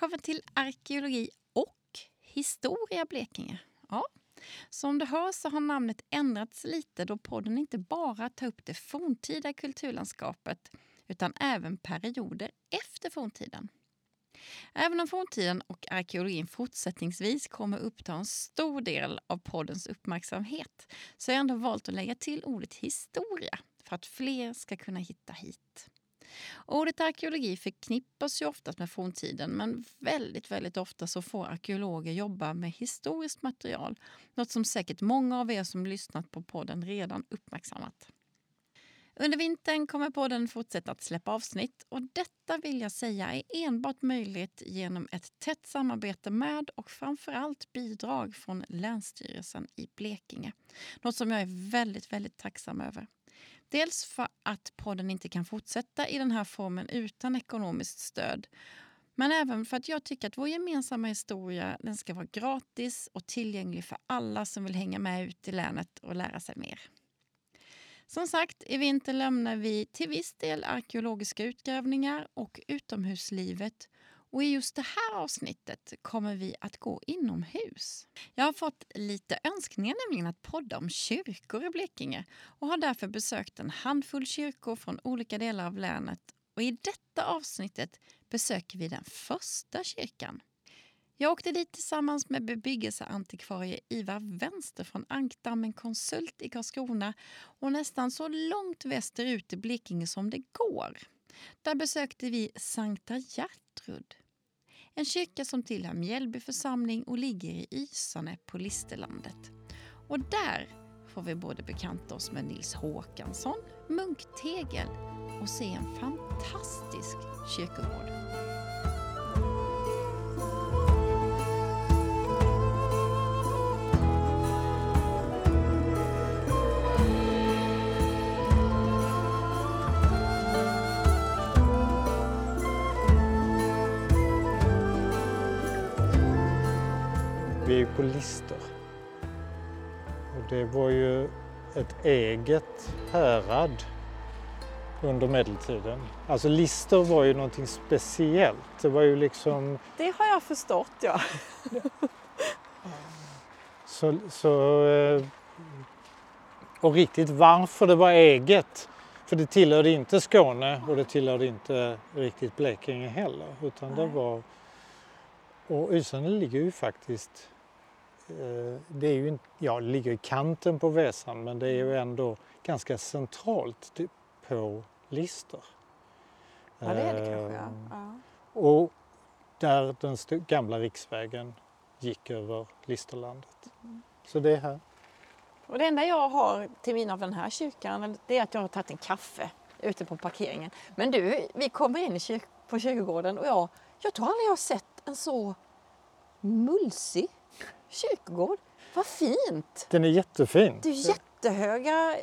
Välkommen till Arkeologi och historia Blekinge. Ja, som du hör så har namnet ändrats lite då podden inte bara tar upp det forntida kulturlandskapet utan även perioder efter forntiden. Även om forntiden och arkeologin fortsättningsvis kommer uppta en stor del av poddens uppmärksamhet så har jag ändå valt att lägga till ordet historia för att fler ska kunna hitta hit. Ordet arkeologi förknippas ju oftast med forntiden men väldigt, väldigt ofta så får arkeologer jobba med historiskt material. Något som säkert många av er som lyssnat på podden redan uppmärksammat. Under vintern kommer podden fortsätta att släppa avsnitt och detta vill jag säga är enbart möjligt genom ett tätt samarbete med och framförallt bidrag från Länsstyrelsen i Blekinge. Något som jag är väldigt, väldigt tacksam över. Dels för att podden inte kan fortsätta i den här formen utan ekonomiskt stöd. Men även för att jag tycker att vår gemensamma historia den ska vara gratis och tillgänglig för alla som vill hänga med ut i länet och lära sig mer. Som sagt, i vinter lämnar vi till viss del arkeologiska utgrävningar och utomhuslivet och i just det här avsnittet kommer vi att gå inomhus. Jag har fått lite önskningar nämligen att podda om kyrkor i Blekinge och har därför besökt en handfull kyrkor från olika delar av länet. Och I detta avsnittet besöker vi den första kyrkan. Jag åkte dit tillsammans med bebyggelseantikvarie Ivar Vänster från Ankdammen Konsult i Karlskrona och nästan så långt västerut i Blekinge som det går. Där besökte vi Sankta Gertrud. En kyrka som tillhör Mjällby församling och ligger i Ysane på Listerlandet. Och där får vi både bekanta oss med Nils Håkansson, munktegel och se en fantastisk kyrkogård. Är på Lister. Och det var ju ett eget härad under medeltiden. Alltså Lister var ju någonting speciellt. Det var ju liksom... Det har jag förstått, ja. så, så, eh, och riktigt varför det var eget. För det tillhörde inte Skåne och det tillhörde inte riktigt Blekinge heller. Utan det var... Och Ysane ligger ju faktiskt det är ju ja, det ligger i kanten på Väsan men det är ju ändå ganska centralt på Lister. Ja det är det kanske ja. Ehm, ja. Och där den gamla riksvägen gick över Listerlandet. Mm. Så det är här. Och det enda jag har till min av den här kyrkan det är att jag har tagit en kaffe ute på parkeringen. Men du, vi kommer in på kyrkogården och jag, jag tror aldrig jag har sett en så mulsig kyrkogård. Vad fint! Den är jättefin. Det är jättehöga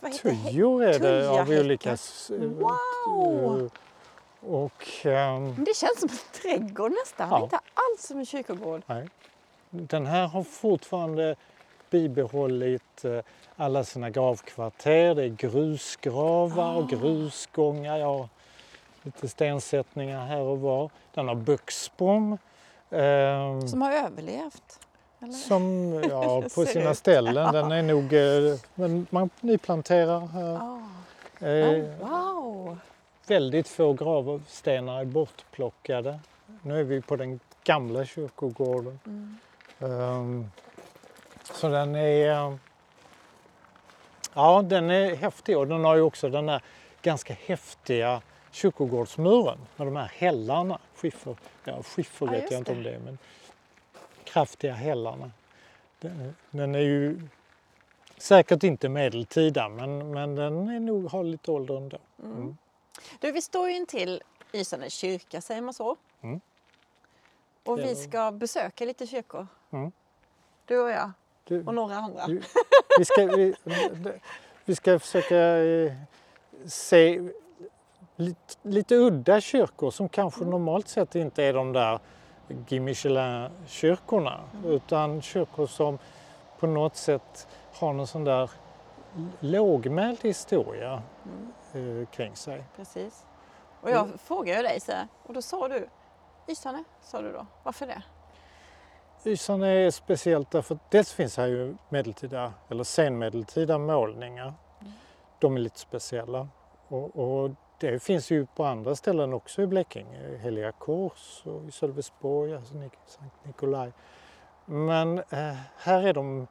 vad tujor är det av olika... Wow! Och, um, det känns som en trädgård nästan. Ja. Inte alls som en kyrkogård. Nej. Den här har fortfarande bibehållit uh, alla sina gravkvarter. Det är grusgravar och ah. grusgångar. Ja, lite stensättningar här och var. Den har buxbom. Um, som har överlevt? Eller? Som, ja, på sina ställen. Den är nog, eh, men man nyplanterar här. Oh. Eh, oh, wow! Väldigt få gravstenar är bortplockade. Nu är vi på den gamla kyrkogården. Mm. Um, så den är, ja den är häftig och den har ju också den där ganska häftiga kyrkogårdsmuren med de här hällarna. Skiffer, ja, skiffer vet jag inte om det är men kraftiga hällarna. Den, den, är ju säkert inte medeltida men, men den är nog, har lite ålder ändå. Mm. Mm. Du, vi står ju intill Ysane kyrka, säger man så? Mm. Och vi ska besöka lite kyrkor. Mm. Du och jag du, och några andra. Du, vi, ska, vi, vi ska försöka eh, se lite, lite udda kyrkor som kanske mm. normalt sett inte är de där Guy Michelin-kyrkorna mm. utan kyrkor som på något sätt har någon sån där lågmäld historia mm. eh, kring sig. Precis. Och jag mm. frågade dig så här, och då sa du Ysarne sa du då. Varför det? Ysarna är speciellt därför att dels finns här ju medeltida eller senmedeltida målningar. Mm. De är lite speciella. Och, och, det finns ju på andra ställen också i Blekinge, Heliga Kors och i Sölvesborg, alltså Sankt Nikolaj. Men eh, här är de,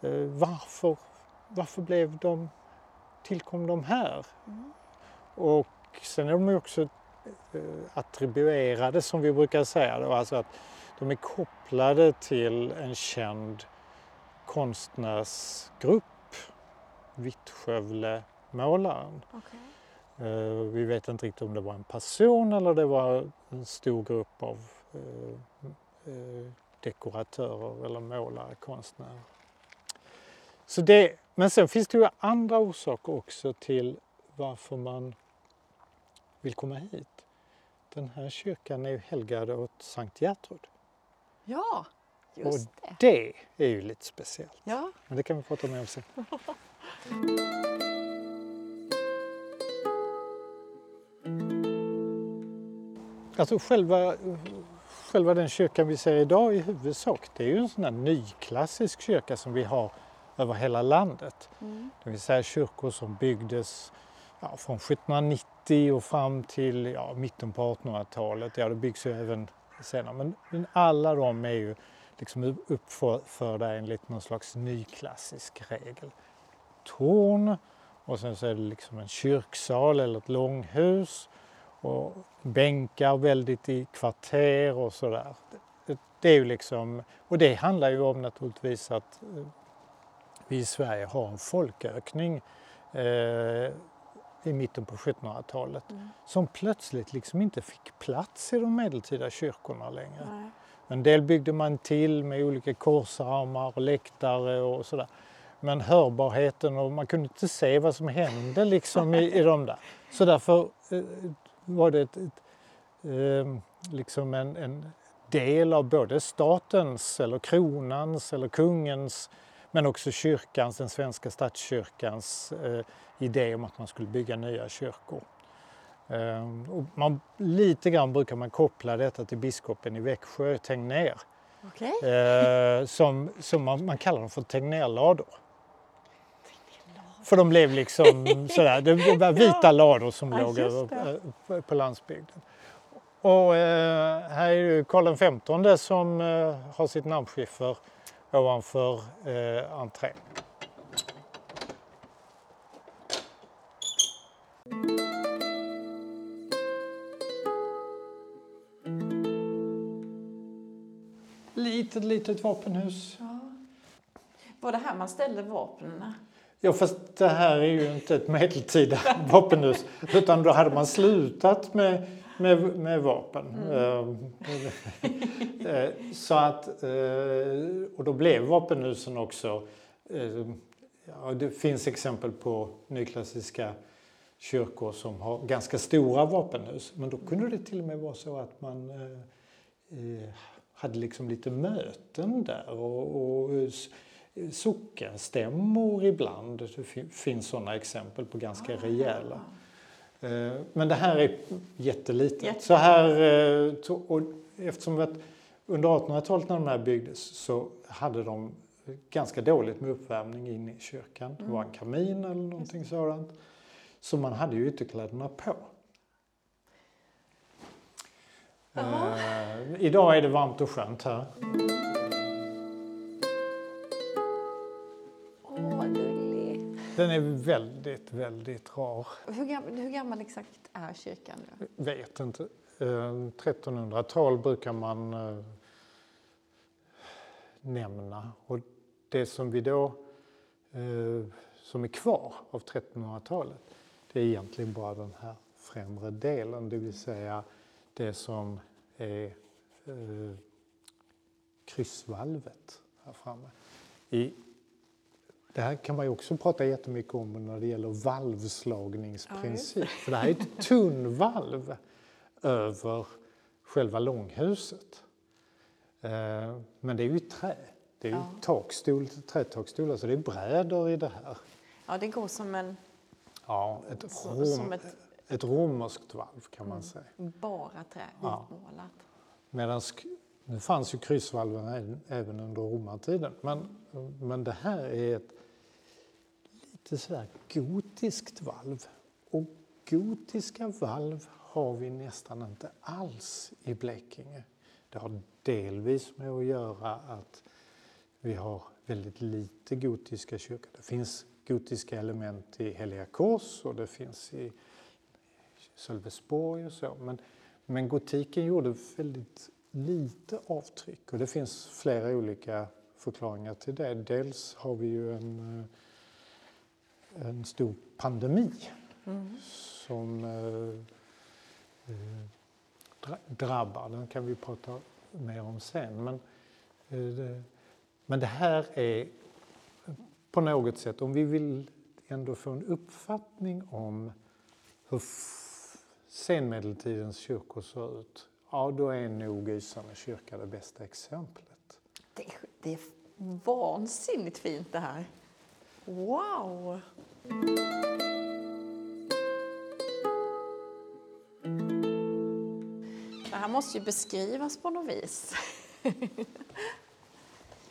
eh, varför, varför blev de, tillkom de här? Mm. Och sen är de ju också eh, attribuerade som vi brukar säga, då, alltså att de är kopplade till en känd konstnärsgrupp, Vittskövlemålaren. Okay. Eh, vi vet inte riktigt om det var en person eller det var en stor grupp av eh, eh, dekoratörer eller målare, konstnärer. Så det, men sen finns det ju andra orsaker också till varför man vill komma hit. Den här kyrkan är ju helgad åt Sankt Gertrud. Ja, just och det. det är ju lite speciellt. Ja. Men det kan vi prata mer om sen. Alltså själva, själva den kyrkan vi ser idag i huvudsak, det är ju en sån här nyklassisk kyrka som vi har över hela landet. Mm. Det vill säga kyrkor som byggdes ja, från 1790 och fram till ja, mitten på 1800-talet. Ja, det byggs ju även senare, men, men alla de är ju liksom uppförda enligt någon slags nyklassisk regel. Torn och sen så är det liksom en kyrksal eller ett långhus och bänkar väldigt i kvarter och sådär. Det, det är ju liksom, och det handlar ju om naturligtvis att eh, vi i Sverige har en folkökning eh, i mitten på 1700-talet Mm. som plötsligt liksom inte fick plats i de medeltida kyrkorna längre. Nej. En del byggde man till med olika korsarmar och läktare och sådär. Men hörbarheten och man kunde inte se vad som hände liksom i, i de där. Så därför eh, var det ett, ett, eh, liksom en, en del av både statens eller kronans eller kungens men också kyrkans, den svenska statskyrkans eh, idé om att man skulle bygga nya kyrkor. Eh, och man, lite grann brukar man koppla detta till biskopen i Växjö, Tegnér. Okej. Eh, som, som man, man kallar dem för Tegnérlador. För de blev liksom sådär, det var vita lador som Ja, låg över, på, på landsbygden. Och eh, här är ju Karl XV som eh, har sitt namnskiffer ovanför eh, entrén. Litet, litet vapenhus. Ja. Var det här man ställde vapnen? Ja, fast det här är ju inte ett medeltida vapenhus utan då hade man slutat med, med, med vapen. Eh, eh, Så att, eh, och då blev vapenhusen också, eh, ja, det finns exempel på nyklassiska kyrkor som har ganska stora vapenhus. Men då kunde det till och med vara så att man hade liksom lite möten där och, och sockenstämmor ibland. Det fin- finns sådana exempel på ganska rejäla. Eh, Men det här är jättelitet. Jätte- Så här, eh, och eftersom att under 1800-talet när de här byggdes så hade de ganska dåligt med uppvärmning inne i kyrkan. Det var en kamin eller någonting sådant. Så man hade ju ytterkläderna på. Eh, idag är det varmt och skönt här. Den är väldigt, väldigt rar. Hur gammal, hur gammal exakt är kyrkan nu? Vet inte. Eh, 1300-tal brukar man eh, nämna. Och det som vi då eh, som är kvar av 1300-talet det är egentligen bara den här främre delen, det vill säga det som är eh, kryssvalvet här framme. I, det här kan man ju också prata jättemycket om när det gäller valvslagningsprincip. För det här är ett tunnvalv över själva långhuset. Eh, Men det är ju trä. Det är ju Ja. takstol, trätakstolar, så det är brädor i det här. Ja, det går som en Ja, ett, rom, som ett- ett romerskt valv kan man säga. bara trä, Ja. vitmålat. Medan nu fanns ju kryssvalven även under romartiden. Men, men det här är ett lite sådär gotiskt valv. Och gotiska valv har vi nästan inte alls i Blekinge. Det har delvis med att göra att vi har väldigt lite gotiska kyrkor. Det finns gotiska element i Heliga Kors och det finns i Sölvesborg och så. Men, men gotiken gjorde väldigt lite avtryck och det finns flera olika förklaringar till det. Dels har vi ju en, eh, en stor pandemi mm. som eh, eh drabbar. Den kan vi prata mer om sen. Men, eh, det, men det här är på något sätt, om vi vill ändå få en uppfattning om hur senmedeltidens kyrkor ser ut, ja då är nog Ysarna kyrka det bästa exemplet. Det, det är vansinnigt fint det här. Wow! Det här måste ju beskrivas på något vis.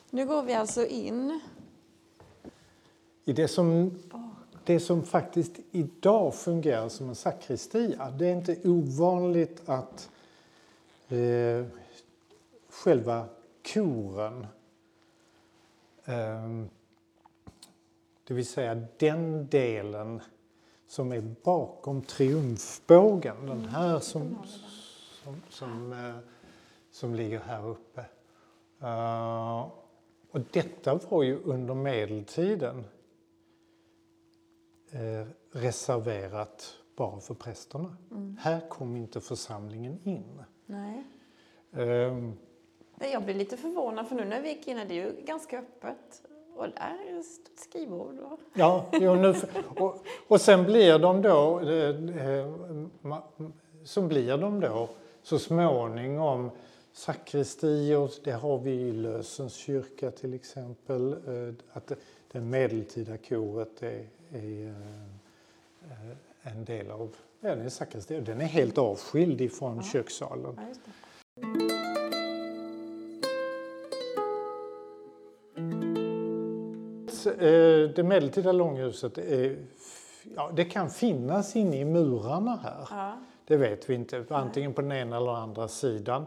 nu går vi alltså in i det som, det som faktiskt idag fungerar som en sakristia. Det är inte ovanligt att eh, själva koren eh, det vill säga den delen som är bakom triumfbågen, den här som, som, som, eh, som ligger här uppe. Uh, och detta var ju under medeltiden eh, reserverat bara för prästerna. Mm. Här kom inte församlingen in. Nej. Um, jag blir lite förvånad för nu när vi gick in, det är ju ganska öppet. Och där är ett skrivbord. Och... Ja, jo, nu, och, och sen blir de då, eh, eh så blir de då så småningom sakristier, det har vi i Lösens kyrka till exempel. Eh, att det medeltida koret är, är en del av ja, den sakristi. Den är helt avskild ifrån ja. kökssalen. Ja, det. Eh, det medeltida långhuset är, ja, det kan finnas inne i murarna här. Ja. Det vet vi inte, antingen på den ena eller andra sidan.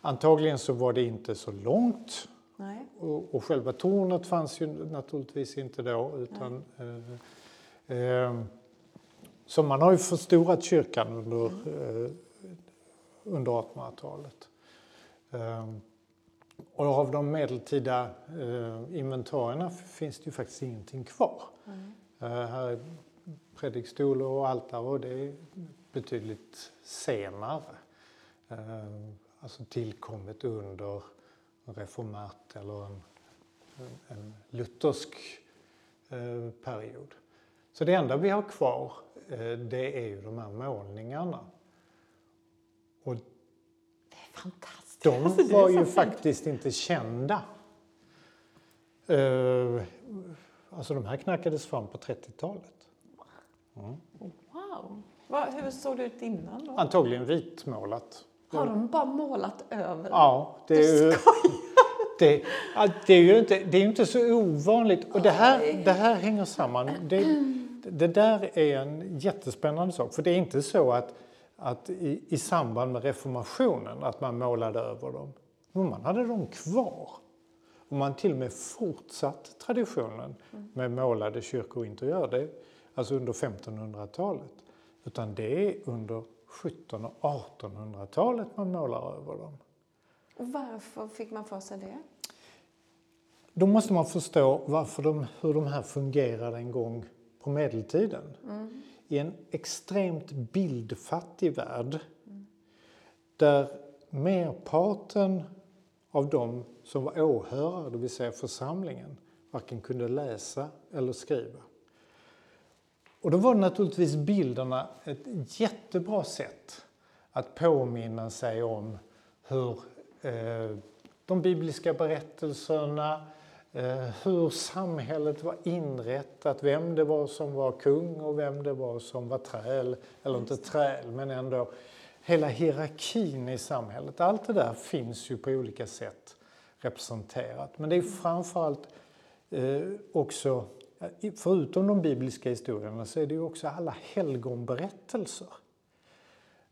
Antagligen så var det inte så långt och, och själva tornet fanns ju naturligtvis inte då. Utan, eh, eh, så man har ju förstorat kyrkan under, mm. eh, under 1800-talet. Och av de medeltida eh, inventarierna finns det ju faktiskt ingenting kvar. Mm. Eh, här är predikstol och altare och det är betydligt senare. Eh, alltså tillkommet under reformat eller en, en luthersk eh, period. Så det enda vi har kvar eh, det är ju de här målningarna. Och det är fantastiskt. De var ju faktiskt inte kända. Eh, alltså de här knackades fram på 30-talet. Mm. Wow! Va, hur såg det ut innan då? Antagligen vitmålat. Har de bara målat över? Ja, det är, ju, det, det är ju inte, det är inte så ovanligt. Och det här, det här hänger samman. Det, det där är en jättespännande sak. För det är inte så att, att i, i samband med reformationen att man målade över dem. Men man hade dem kvar. Och man till och med fortsatt traditionen med målade kyrkointeriörer. Det, alltså under 1500-talet. Utan det är under 1700 och 1800-talet man målar över dem. Och varför fick man för sig det? Då måste man förstå varför de, hur de här fungerade en gång på medeltiden. Mm. I en extremt bildfattig värld där merparten av de som var åhörare, det vill säga församlingen, varken kunde läsa eller skriva. Och då var naturligtvis bilderna ett jättebra sätt att påminna sig om hur eh, de bibliska berättelserna, hur samhället var inrättat, vem det var som var kung och vem det var som var träl, eller inte träl men ändå hela hierarkin i samhället. Allt det där finns ju på olika sätt representerat. Men det är framförallt eh, också, förutom de bibliska historierna, så är det ju också alla helgonberättelser.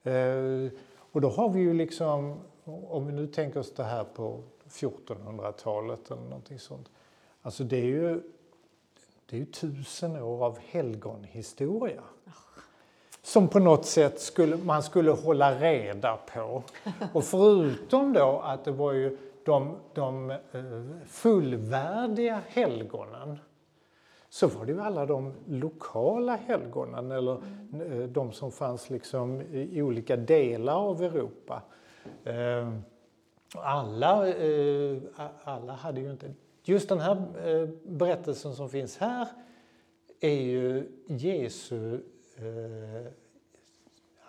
Eh, och då har vi ju liksom, om vi nu tänker oss det här på 1400-talet eller någonting sånt. Alltså det är ju, det är ju tusen år av helgonhistoria. Som på något sätt skulle, man skulle hålla reda på. Och förutom då att det var ju de, de eh, fullvärdiga helgonen så var det ju alla de lokala helgonen eller eh, de som fanns liksom i olika delar av Europa. Ehm, Eh, alla, alla hade ju inte... Just den här berättelsen som finns här är ju Jesu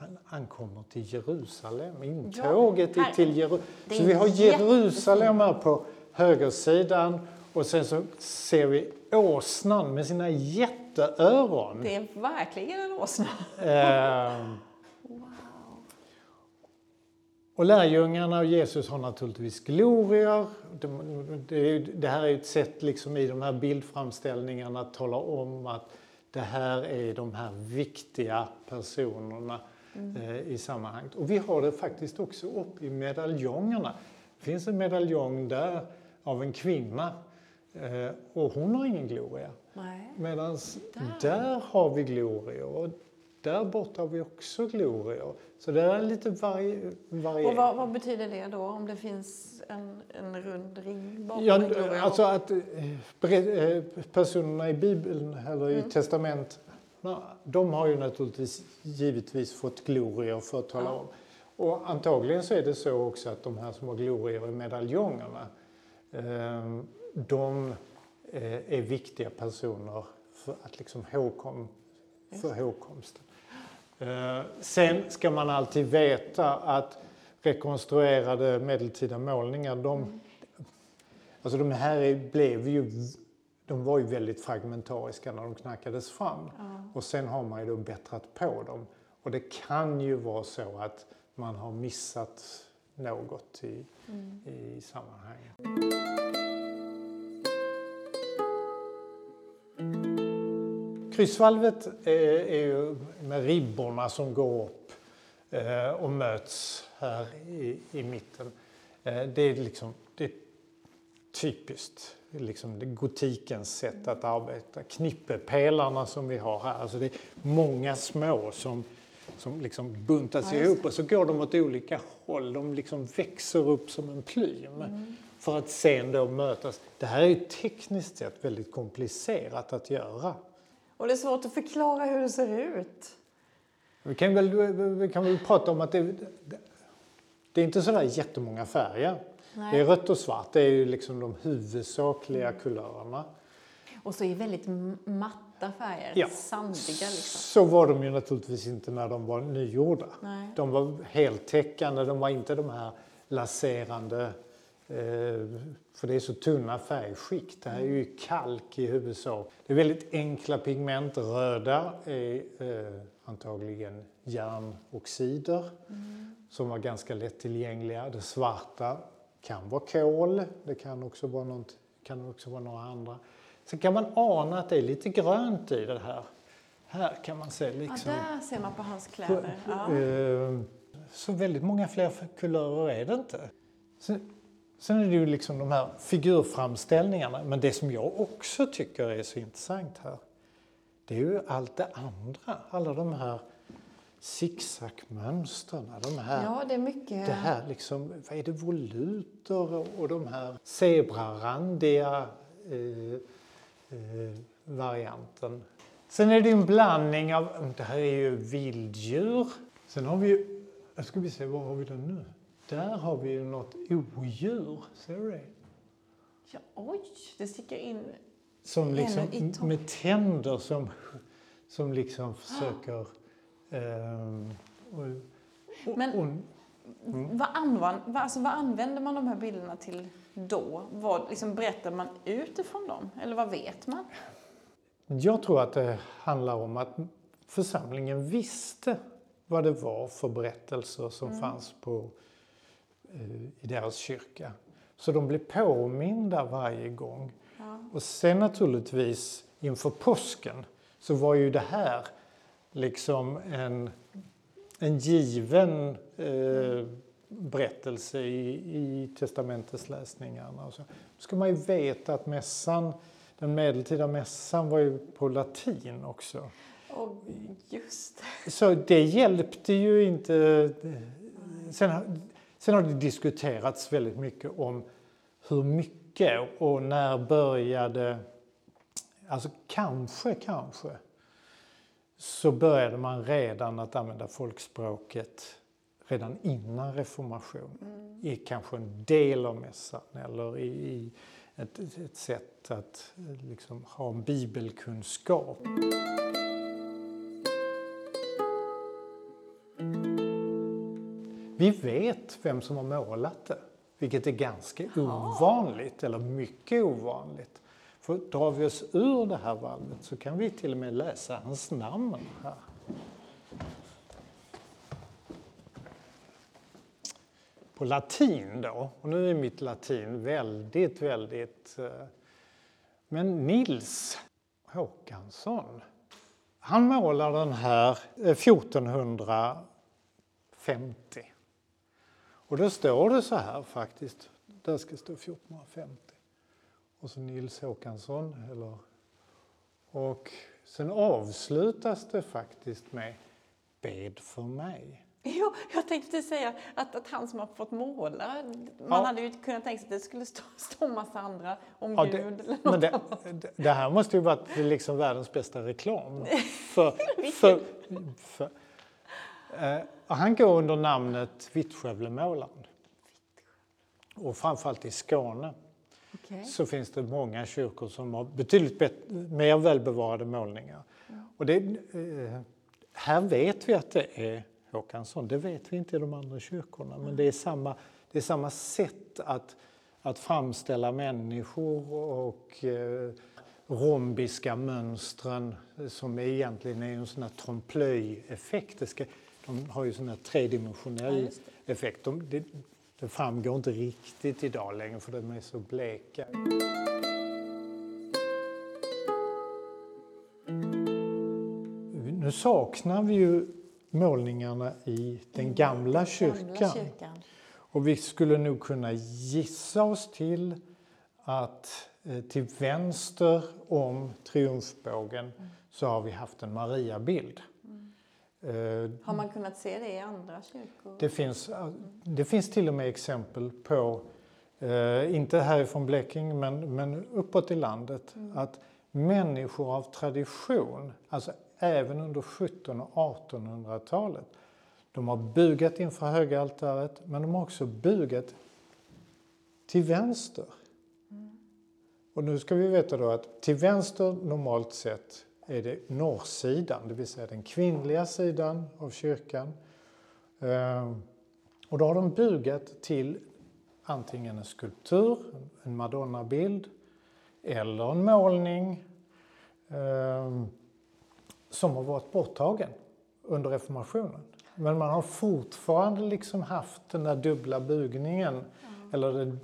han ankommer till Jerusalem, intåget ja, till Jerusalem. Så vi har Jerusalem här på högersidan och sen så ser vi åsnan med sina jätteöron. Det är verkligen en åsna. Och lärjungarna och Jesus har naturligtvis glorior. Det, här är ett sätt liksom i de här bildframställningarna att tala om att det här är de här viktiga personerna mm. eh, i sammanhanget. Och vi har det faktiskt också upp i medaljongerna. Det finns en medaljong där av en kvinna eh, och hon har ingen gloria. Medan där. där har vi glorior. Där borta har vi också glorior. Så det är lite vari varierat. Och vad, vad, betyder det då om det finns en, en rund ring bakom ja, Alltså att eh, eh, personerna i Bibeln eller i mm. testament de har ju naturligtvis givetvis fått glorior för att tala ja. om. Och antagligen så är det så också att de här som har glorior i medaljongerna ehm, de eh, är viktiga personer för att liksom hågkom, för hågkomsten. Eh, sen ska man alltid veta att rekonstruerade medeltida målningar, de, alltså de här blev ju, de var ju väldigt fragmentariska när de knackades fram. Ja. Och sen har man ju då bättrat på dem. Och det kan ju vara så att man har missat något i, mm. i sammanhanget. Kryssvalvet är, ju med ribborna som går upp eh, och möts här i, i mitten. Eh, det är liksom det är typiskt liksom det gotikens sätt att arbeta. Knippepelarna som vi har här, alltså det är många små som, som liksom buntas ja, ihop och så går de åt olika håll. De liksom växer upp som en plym. Mm. För att sen då mötas. Det här är ju tekniskt sett väldigt komplicerat att göra. Och det är svårt att förklara hur det ser ut. Vi kan väl, vi kan väl prata om att det, det, det är inte sådär jättemånga färger. Nej. Det är rött och svart, det är ju liksom de huvudsakliga mm. kulörerna. Och så är väldigt matta färger, ja. sandiga. Liksom. Så var de ju naturligtvis inte när de var nygjorda. Nej. De var heltäckande, de var inte de här laserande för det är så tunna färgskikt. Det här är ju kalk i huvudsak. Det är väldigt enkla pigment. Röda är eh, antagligen järnoxider mm. som var ganska lättillgängliga. Det svarta kan vara kol. Det kan också vara, något, kan också vara några andra. Sen kan man ana att det är lite grönt i det här. Här kan man se liksom... Ja, där ser man på hans kläder. Ja. Eh, så väldigt många fler kulörer är det inte. Sen, Sen är det ju liksom de här figurframställningarna. Men det som jag också tycker är så intressant här, det är ju allt det andra. Alla de här zigzagmönstren. De här, ja, det är mycket. Det här liksom, vad är det, voluter och, de här zebrarandiga eh, eh, varianten. Sen är det en blandning av, det här är ju vilddjur. Sen har vi ju, ska vi se, var har vi den nu? Där har vi ju något odjur. Ser du det? Ja, oj, det sticker in som liksom, Med tänder som, som liksom försöker... Eh, och, Men och, mm. vad, använd, vad, alltså, vad använder man de här bilderna till då? Vad, liksom, berättar man utifrån dem? Eller vad vet man? Jag tror att det handlar om att församlingen visste vad det var för berättelser som mm. fanns på, i deras kyrka. Så de blev påminda varje gång. Ja. Och sen naturligtvis inför påsken så var ju det här liksom en, en given eh, berättelse i, i testamentsläsningarna. Och så. Då ska man ju veta att mässan, den medeltida mässan var ju på latin också. Oh, just Så det hjälpte ju inte. Sen, sen har det diskuterats väldigt mycket om hur mycket och när började, alltså kanske, kanske, så började man redan att använda folkspråket redan innan reformation. Mm. I kanske en del av mässan eller i, i ett, ett, sätt att liksom ha en bibelkunskap. Vi vet vem som har målat det, vilket är ganska ovanligt, eller mycket ovanligt. För drar vi oss ur det här valvet så kan vi till och med läsa hans namn här. På latin då, och nu är mitt latin väldigt, väldigt... Eh, men Nils Håkansson, han målar den här 1450. Och då står det så här faktiskt, där ska stå 1450. Och så Nils Håkansson, eller... Och sen avslutas det faktiskt med Bed för mig. Jo, jag tänkte säga att, att han som har fått måla, man ja. hade ju kunnat tänka sig att det skulle stå, stå massa andra om ja, Gud det, eller något men det, det här måste ju varit liksom världens bästa reklam. För, för, för, eh, han går under namnet Vittskövlemålaren. Och framförallt i Skåne okay. så finns det många kyrkor som har betydligt bättre, mer välbevarade målningar. Mm. Och det, eh, här vet vi att det är Håkansson, det vet vi inte i de andra kyrkorna, men det är samma, det är samma sätt att, att framställa människor och eh, rombiska mönstren som egentligen är en sån här trompe-l'œil-effekt. De har ju sån här tredimensionell ja, effekt. De, det, det framgår inte riktigt idag längre för de är så bleka. Nu saknar vi ju målningarna i den gamla kyrkan. gamla kyrkan. Och vi skulle nog kunna gissa oss till att eh, till vänster om triumfbågen så har vi haft en Mariabild. Eh, har man kunnat se det i andra kyrkor? Det finns, det finns till och med exempel på, eh, inte härifrån Blekinge men, men uppåt i landet, mm. att människor av tradition, alltså även under 1700 och 1800-talet, de har bugat inför högaltaret men de har också bugat till vänster. Mm. Och nu ska vi veta då att till vänster normalt sett är det norrsidan, det vill säga den kvinnliga sidan av kyrkan. Ehm, och då har de bugat till antingen en skulptur, en madonnabild eller en målning ehm, som har varit borttagen under reformationen. Men man har fortfarande liksom haft den där dubbla bugningen mm. eller det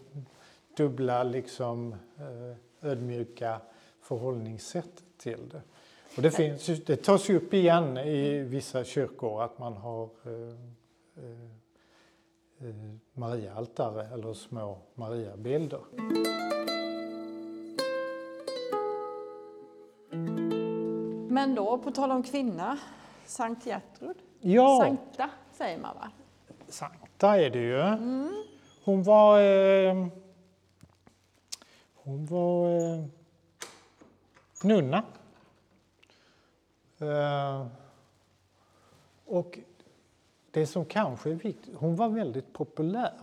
dubbla liksom eh, ödmjuka förhållningssättet till det. Och det, finns, det tas ju upp igen i vissa kyrkor att man har eh, eh, eh, Mariaaltare eller små Mariabilder. Men då, på tal om kvinna, Sankt Gertrud? Ja. Sankta säger man va? Sankta är det ju. Mm. Hon var... Eh, hon var eh, nunna. Eh, och det som kanske är viktigt, hon var väldigt populär.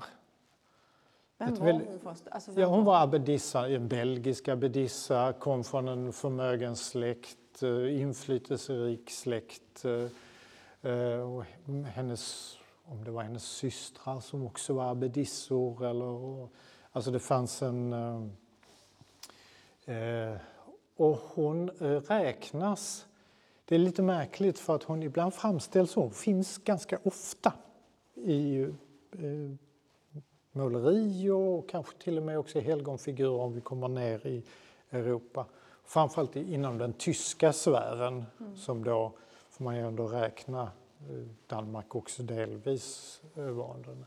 Vem var väldigt, hon först? Alltså, ja, hon var abbedissa, en belgisk abbedissa, kom från en förmögen släkt, eh, inflytelserik släkt. Eh, och hennes, om det var hennes systrar som också var abbedissor eller... Alltså det fanns en... Och hon räknas Det är lite märkligt för att hon ibland framställs så. Hon finns ganska ofta i eh, måleri och kanske till och med också helgonfigurer om vi kommer ner i Europa. Framförallt inom den tyska sfären mm. som då får man ju ändå räkna eh, Danmark också delvis eh, den.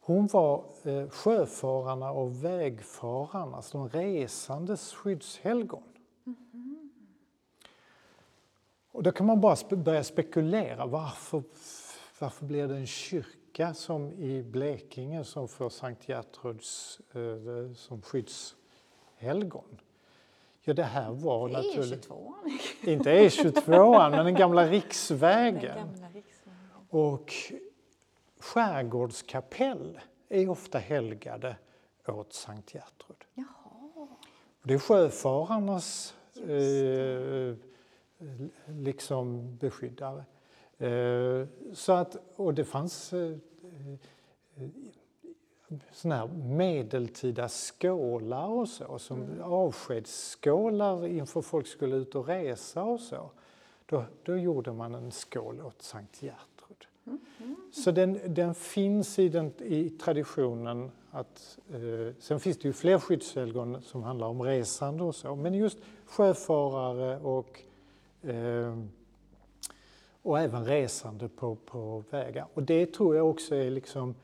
Hon var eh, sjöfararna och vägfararna, alltså de resandes skyddshelgon. Mm. Och då kan man bara spe börja spekulera. Varför, varför blir det en kyrka som i Blekinge som får Sankt Gertruds eh, som skyddshelgon? Ja, det här var naturligt... E22 Inte E22 men den gamla riksvägen. Den gamla riksvägen. Och skärgårdskapell är ofta helgade åt Sankt Gertrud. Jaha. Det är sjöfararnas eh, liksom beskyddare. Eh, så att, och det fanns eh, såna här medeltida skålar och så, som mm. avskedsskålar inför folk skulle ut och resa och så. Då, då gjorde man en skål åt Sankt Gertrud. Mm. Så den, den finns i, den, i traditionen att, eh, sen finns det ju fler skyddshelgon som handlar om resande och så, men just sjöfarare och Ehm, och även resande på, på vägar. Och det tror jag också är liksom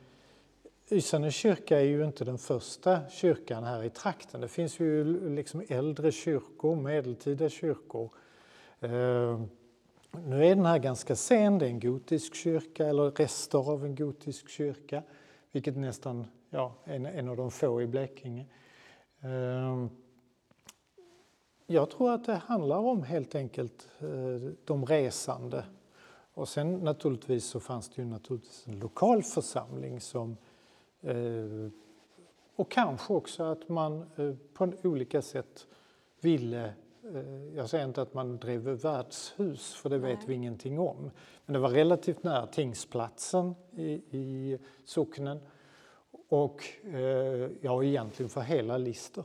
Ysane kyrka är ju inte den första kyrkan här i trakten. Det finns ju liksom äldre kyrkor, medeltida kyrkor. Ehm, nu är den här ganska sen, det är en gotisk kyrka eller rester av en gotisk kyrka, vilket nästan ja, en, en av de få i Blekinge. Ehm, jag tror att det handlar om helt enkelt eh, de resande. Och sen naturligtvis så fanns det ju naturligtvis en lokal församling som Eh, och kanske också att man eh, på olika sätt ville jag säger inte att man drev värdshus, för det Nej. vet vi ingenting om. Men det var relativt nära tingsplatsen i, i socknen. Och ja, egentligen för hela Lister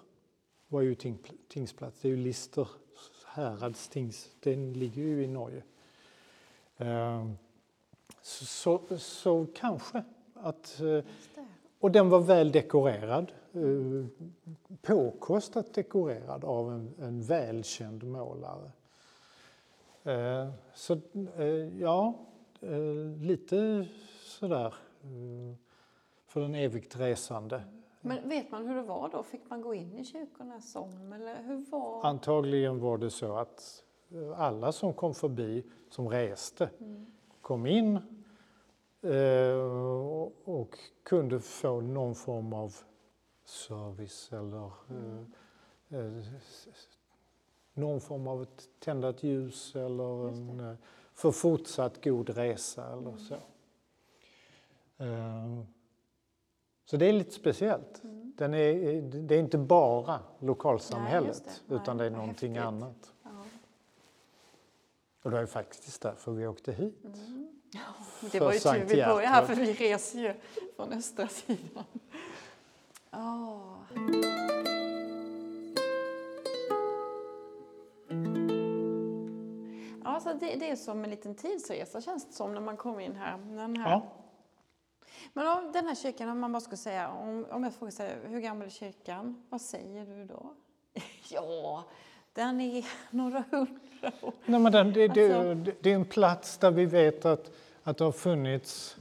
var ju ting, tingsplats. Det är ju Lister härads tings, den ligger ju i Norge. Ehm, så, så, så kanske att eh, och den var väl dekorerad, eh, påkostat dekorerad av en, en välkänd målare. Ehm, så eh, ja, lite sådär för den evigt resande. Men vet man hur det var då? Fick man gå in i kyrkorna som? Eller hur var... Antagligen var det så att alla som kom förbi, som reste, mm. kom in Eh, och kunde få någon form av service eller mm. eh, någon form av ett tändat ljus eller en, eh, för fortsatt god resa eller så. Mm. Så det är lite speciellt. Mm. Den är, det är inte bara lokalsamhället Nej, det. utan det är någonting häftigt. annat. Ja. Och det är faktiskt därför vi åkte hit. Mm. Ja, det var ju tur vi började här för vi reser ju från östra sidan. Oh. Alltså det, det, är som en liten tidsresa känns det som när man kommer in här. Den här. Ja. Men om den här kyrkan, om man bara skulle säga, om, om jag frågar sig, hur gammal är kyrkan? Vad säger du då? ja, den är några hundra år. Nej, men den, det, alltså... det, det, är en plats där vi vet att, att det har funnits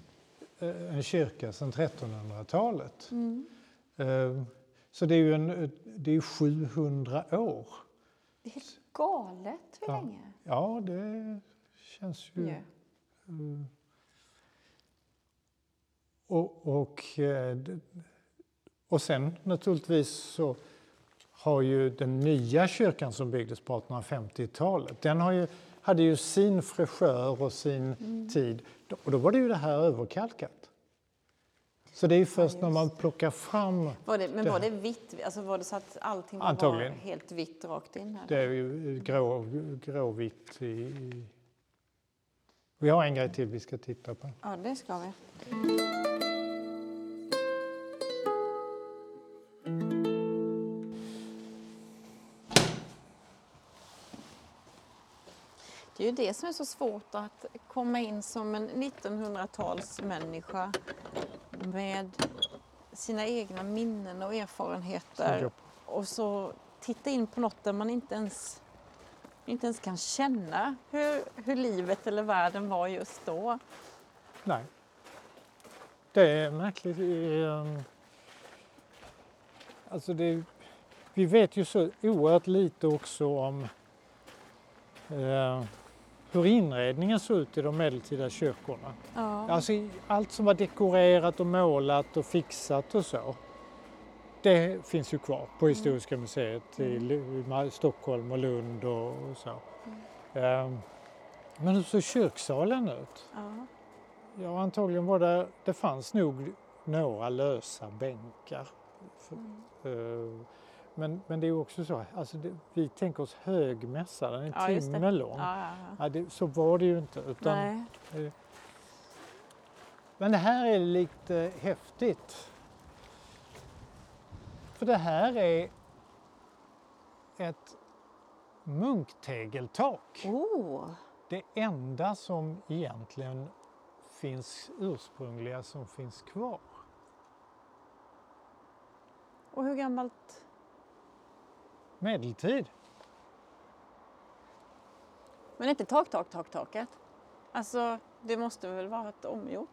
eh, en kyrka sedan 1300-talet. Mm. Eh, så det är ju en, det är 700 år. Det är helt galet hur ja. länge. Ja, det känns ju... Yeah. Och, och, och sen naturligtvis så har ju den nya kyrkan som byggdes på 1850-talet, den har ju, hade ju sin fräschör och sin mm. tid. Och då var det ju det här överkalkat. Så det är först ja, när man plockar fram... Var det, men det var det vitt? Alltså var det så att allting var helt vitt rakt in? Här? Det är ju grå, gråvitt i... Vi har en grej till vi ska titta på. Ja, det ska vi. Ju det som är så svårt att komma in som en 1900-talsmänniska med sina egna minnen och erfarenheter och så titta in på något där man inte ens, inte ens kan känna hur, hur livet eller världen var just då. Nej. Det är märkligt. Ehm, alltså det, vi vet ju så oerhört lite också om eh, hur inredningen såg ut i de medeltida kyrkorna. Ja. Alltså allt som var dekorerat och målat och fixat och så. Det finns ju kvar på Historiska museet i Lu- Stockholm och Lund och, och så. Ehm, men hur såg kyrksalen ut? Ja. Ja, antagligen var det, det fanns nog några lösa bänkar. För, eh, men, men det är också så, alltså det, vi tänker oss högmässa, den är en Ja, timme lång. Ja, ja, det, så var det ju inte. Utan, Nej. Men det här är lite häftigt. För det här är ett munktegeltak. Oh. Det enda som egentligen finns ursprungliga som finns kvar. Och hur gammalt? Medeltid. Men inte tak, tak, tak, taket. Alltså, det måste väl vara ett omgjort?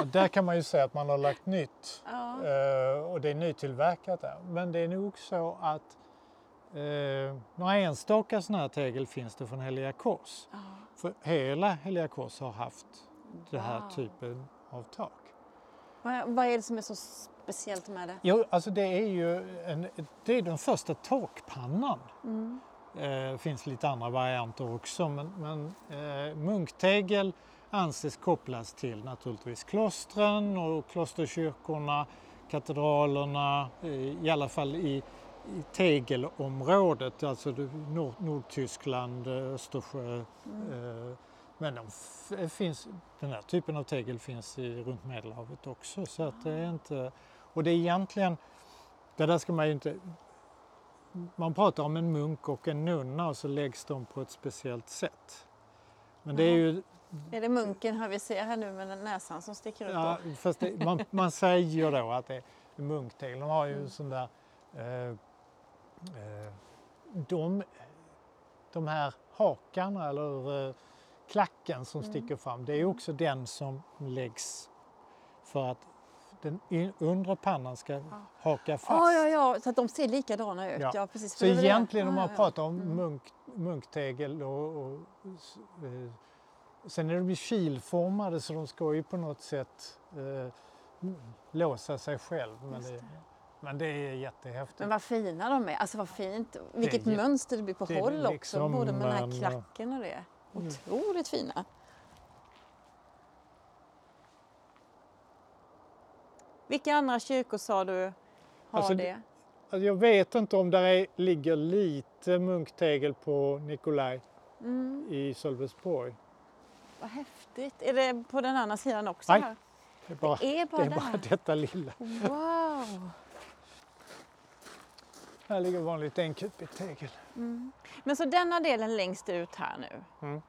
Och där kan man ju säga att man har lagt nytt Ja. eh, och det är nytillverkat där. Men det är nog så att eh, några enstaka sådana här tegel finns det från Heliga Kors. Ja. För hela Heliga Kors har haft den här Wow. typen av tak. Vad, är det som är så speciellt med det? Jo, alltså det är ju en, det är den första takpannan. Mm. Det finns lite andra varianter också men, men eh, munktegel anses kopplas till naturligtvis klostren och klosterkyrkorna, katedralerna, eh, i alla fall i, i tegelområdet, alltså Nord, Nordtyskland, eh, Östersjö. Eh, men de f- finns, den här typen av tegel finns i, runt Medelhavet också. Så att det är inte, och det är egentligen, det där ska man ju inte man pratar om en munk och en nunna och så läggs de på ett speciellt sätt. Men det är ju, Är det munken här vi ser här nu med den näsan som sticker ut? ja, fast det, man, man säger då att det är munktegel. De har ju en sån där, eh, eh, de, de här hakarna eller eh, klacken som sticker fram, det är också den som läggs för att den undre pannan ska haka fast. Ja, ja, ja, så att de ser likadana ut. Ja. Ja. precis. Så det egentligen om Ja, man ja. pratar om munk, munktegel och, och eh, sen är de ju kilformade så de ska ju på något sätt eh, låsa sig själv. Men det, det. men det är jättehäftigt. Men vad fina de är. Alltså vad fint. Vilket mönster det blir på håll också. liksom, Både med den här eh, klacken och det. Otroligt fina. Vilka andra kyrkor sa du har Alltså, det? Alltså jag vet inte om är, ligger lite munktegel på Nikolaj Mm, i Sölvesborg. vad häftigt. Är det på den andra sidan också? Nej, Här? Det är bara, Det är bara det är bara detta lilla. Wow! Här ligger vanligt enkelt tegel. Mm. Men så denna delen längst ut här nu. Mm.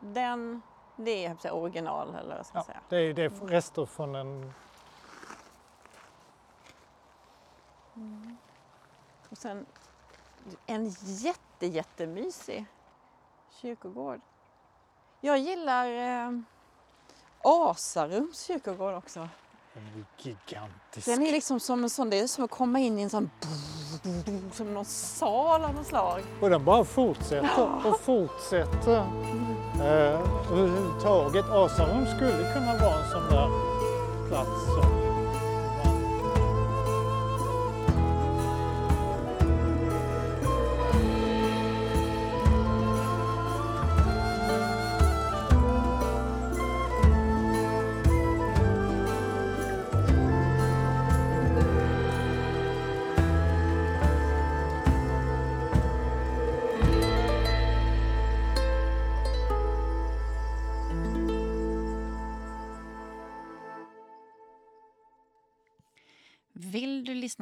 Den, det är säga, original eller vad ska Ja, säga. det är, det är rester från en Och sen en jätte, jättemysig kyrkogård. Jag gillar eh, Asarums kyrkogård också. Den är gigantisk. Den är liksom som en sån, det är som att komma in i en sån som någon sal av något slag. Och den bara fortsätter och fortsätter. Eh, överhuvudtaget, Asarum skulle kunna vara en sån där plats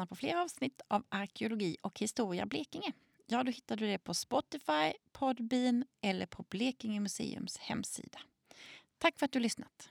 lyssna på fler avsnitt av Arkeologi och historia Blekinge? ja, då hittar du det på Spotify, Podbean eller på Blekinge museums hemsida. Tack för att du lyssnat.